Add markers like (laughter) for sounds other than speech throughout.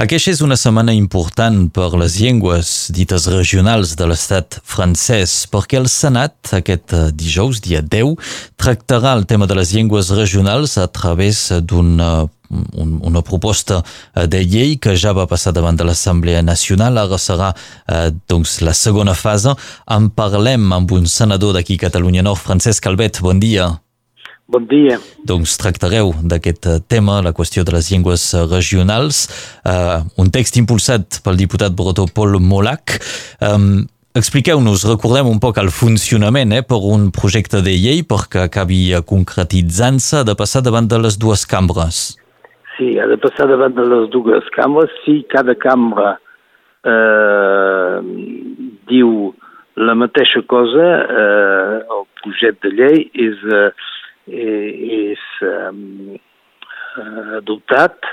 Aquesta és una setmana important per les llengües dites regionals de l'estat francès, perquè el Senat, aquest eh, dijous, dia 10, tractarà el tema de les llengües regionals a través d'una un, una proposta eh, de llei que ja va passar davant de l'Assemblea Nacional, ara serà eh, doncs, la segona fase. En parlem amb un senador d'aquí Catalunya Nord, Francesc Calvet, bon dia. Bon dia. Doncs tractareu d'aquest eh, tema, la qüestió de les llengües eh, regionals, uh, un text impulsat pel diputat bretó Paul Molac. Um, Expliqueu-nos, recordem un poc el funcionament eh, per un projecte de llei perquè acabi concretitzant-se de passar davant de les dues cambres. Sí, ha de passar davant de les dues cambres. Si cada cambra eh, diu la mateixa cosa, eh, el projecte de llei és... Eh, és um, adoptat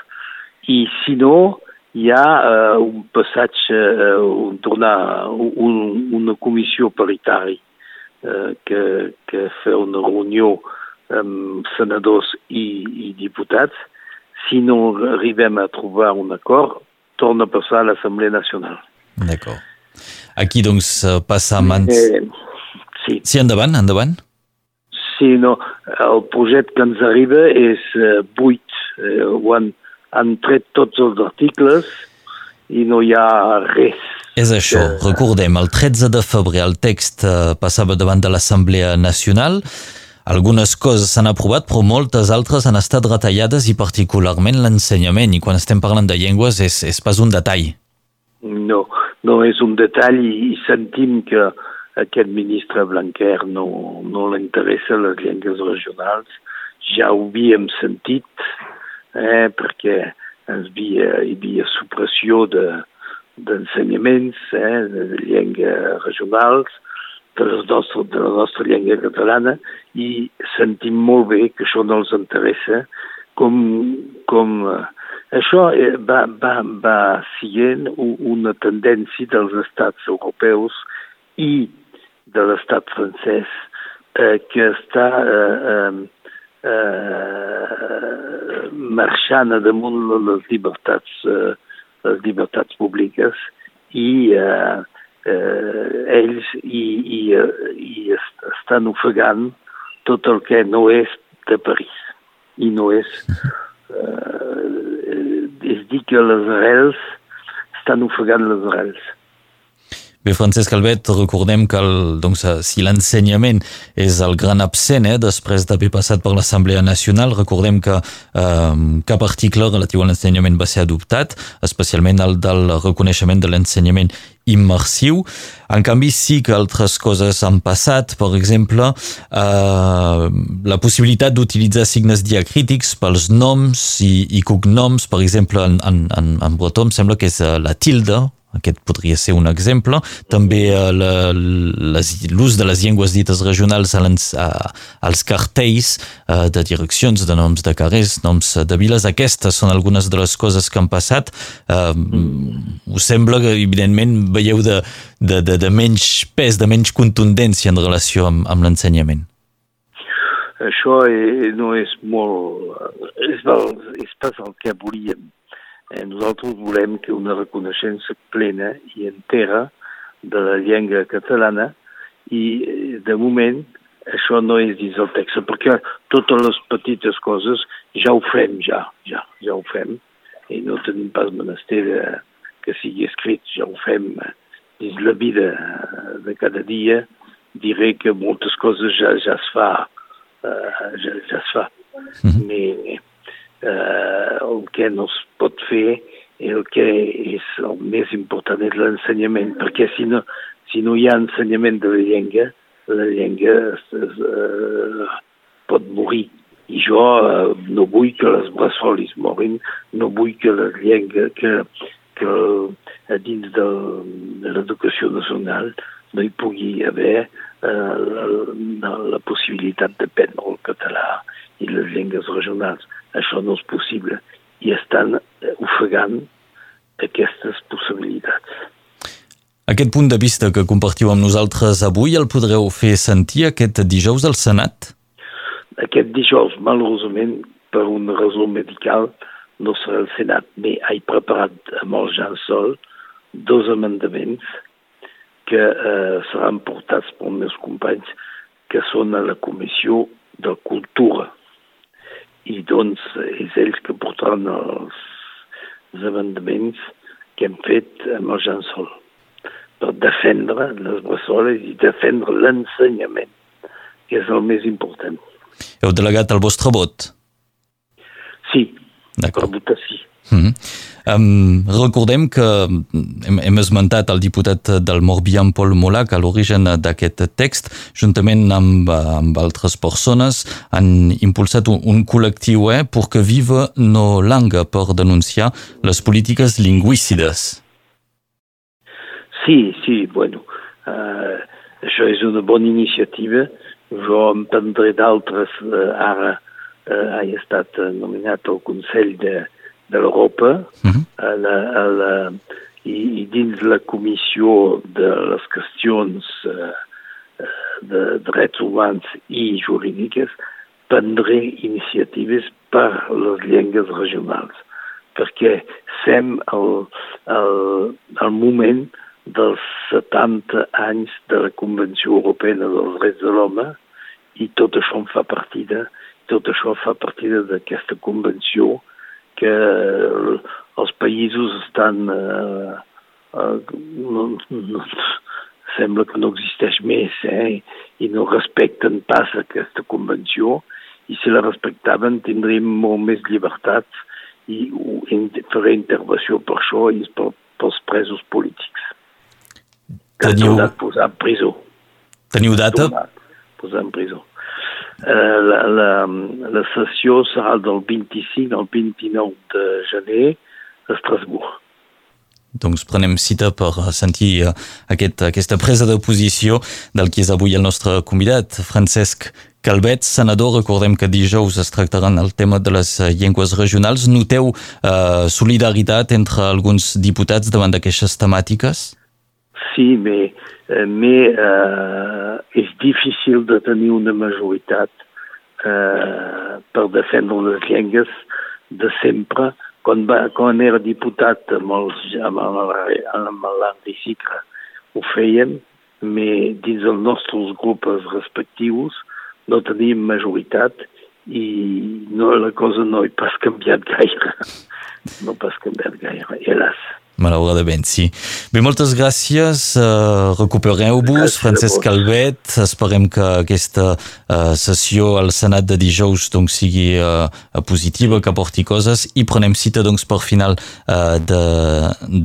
i si no hi ha uh, un passatge, uh, un tornar, un, una comissió paritària uh, que, que fa una reunió amb senadors i, i diputats. Si no arribem a trobar un acord, torna a passar a l'Assemblea Nacional. D'acord. Aquí, doncs, passa a mans... Eh, sí. sí, endavant, endavant sinó el projecte que ens arriba és eh, buit, eh, ho han, han tret tots els articles i no hi ha res. És això, eh, recordem, el 13 de febrer el text eh, passava davant de l'Assemblea Nacional, algunes coses s'han aprovat, però moltes altres han estat retallades i particularment l'ensenyament. I quan estem parlant de llengües és, és pas un detall. No, no és un detall i sentim que aquest ministre Blanquer no, no l'interessa les llengües regionals. Ja ho havíem sentit, eh, perquè ens havia, hi havia supressió d'ensenyaments de, eh, de llengües regionals, de, les nostre, de la nostra llengua catalana, i sentim molt bé que això no els interessa, com, com eh, això eh, va, va, va siguent una tendència dels estats europeus i de l'estat francès eh, que està eh, eh, eh, marxant a damunt les llibertats, eh, les llibertats públiques i eh, eh, ells i, i, i estan ofegant tot el que no és de París i no és eh, és dir que les arrels estan ofegant les arrels Bé, Francesc Albet, recordem que el, doncs, si l'ensenyament és el gran absent eh, després d'haver passat per l'Assemblea Nacional, recordem que eh, cap article relatiu a l'ensenyament va ser adoptat, especialment el del reconeixement de l'ensenyament immersiu. En canvi, sí que altres coses han passat, per exemple, eh, la possibilitat d'utilitzar signes diacrítics pels noms i, i cognoms, per exemple, en, en, en bretó em sembla que és eh, la tilde, aquest podria ser un exemple. També eh, l'ús de les llengües dites regionals als cartells eh, de direccions, de noms de carrers, noms de viles. Aquestes són algunes de les coses que han passat. Eh, us sembla que, evidentment, veieu de, de, de, de menys pes, de menys contundència en relació amb, amb l'ensenyament? Això no és molt... És, és pas el que volíem Eh, nosaltres volem que una reconeixença plena i entera de la llengua catalana i eh, de moment això no és dins el text, perquè totes les petites coses ja ho fem, ja, ja, ja ho fem, i no tenim pas menester de, que sigui escrit, ja ho fem eh, dins la vida de cada dia, diré que moltes coses ja, ja es fa, uh, ja, ja es fa, mm -hmm. mais eh, el que no es pot fer el que és el més important és l'ensenyament, perquè si no, si no hi ha ensenyament de la llengua, la llengua es, es, eh, pot morir. I jo eh, no vull que les bressolis morin, no vull que la llengua, que, que a dins de, de l'educació nacional no hi pugui haver eh, la, la possibilitat d'aprendre el català i les llengües regionals. Això no és possible i estan eh, ofegant aquestes possibilitats. Aquest punt de vista que compartiu amb nosaltres avui el podreu fer sentir aquest dijous al Senat? Aquest dijous, malauradament, per una raó medical, no serà el Senat, però he preparat amb el Jean Sol dos amendaments que eh, seran portats pels meus companys que són a la Comissió de Cultura. Doncs és ells que portaran els, amendaments que hem fet amb el Jean Sol per defendre les bressoles i defendre l'ensenyament, que és el més important. Heu delegat el vostre vot? Sí, per votar sí. Mm -hmm. um, recordem que hem, hem esmentat el diputat del Morbihan, Paul Molac, a l'origen d'aquest text, juntament amb, amb altres persones, han impulsat un, un col·lectiu eh, que viva no langa per denunciar les polítiques lingüícides. Sí, sí, bueno, uh, això és una bona iniciativa. Jo em prendré d'altres. Uh, ara uh, he estat nominat al Consell de, de l'Europa uh -huh. a la, a la, i, i dins la comissió de les qüestions uh, de drets humans i jurídiques prendré iniciatives per les llengües regionals perquè sem el, el, el moment dels 70 anys de la Convenció Europea dels Drets de l'Home i tot això en fa partida, tot això fa partida d'aquesta convenció que els països estan... Eh, eh, no, no, sembla que no existeix més eh? i no respecten pas aquesta convenció i si la respectaven tindríem molt més llibertats i faré intervenció per això i per, pels presos polítics. Que Teniu... posar en presó. Teniu data? Posar en presó. Eh, la, la, la sessió serà del 25 al 29 de gener a Estrasburg. Doncs prenem cita per sentir aquest, aquesta presa de posició del que és avui el nostre convidat, Francesc Calvet, senador. Recordem que dijous es tractaran el tema de les llengües regionals. Noteu eh, solidaritat entre alguns diputats davant d'aquestes temàtiques? Sí, Eh, mais eh, és difícil de tenir una majoritat eh, per defendre les llengües de sempre. Quan, va, quan era diputat amb, els, amb l'Andricicre ho fèiem, però dins els nostres grups respectius no teníem majoritat i no, la cosa no ha pas canviat gaire. (laughs) No pas canviat gaire, hélas. Malauradament, sí. Bé, moltes gràcies. Uh, Recupereu-vos, Francesc Calvet. Esperem que aquesta uh, sessió al Senat de dijous doncs, sigui uh, positiva, que aporti coses i prenem cita doncs, per final uh, de,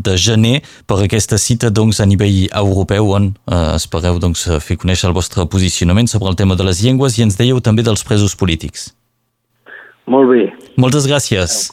de gener per aquesta cita doncs, a nivell europeu on uh, espereu doncs, fer conèixer el vostre posicionament sobre el tema de les llengües i ens dèieu també dels presos polítics. Molt bé. Moltes gràcies.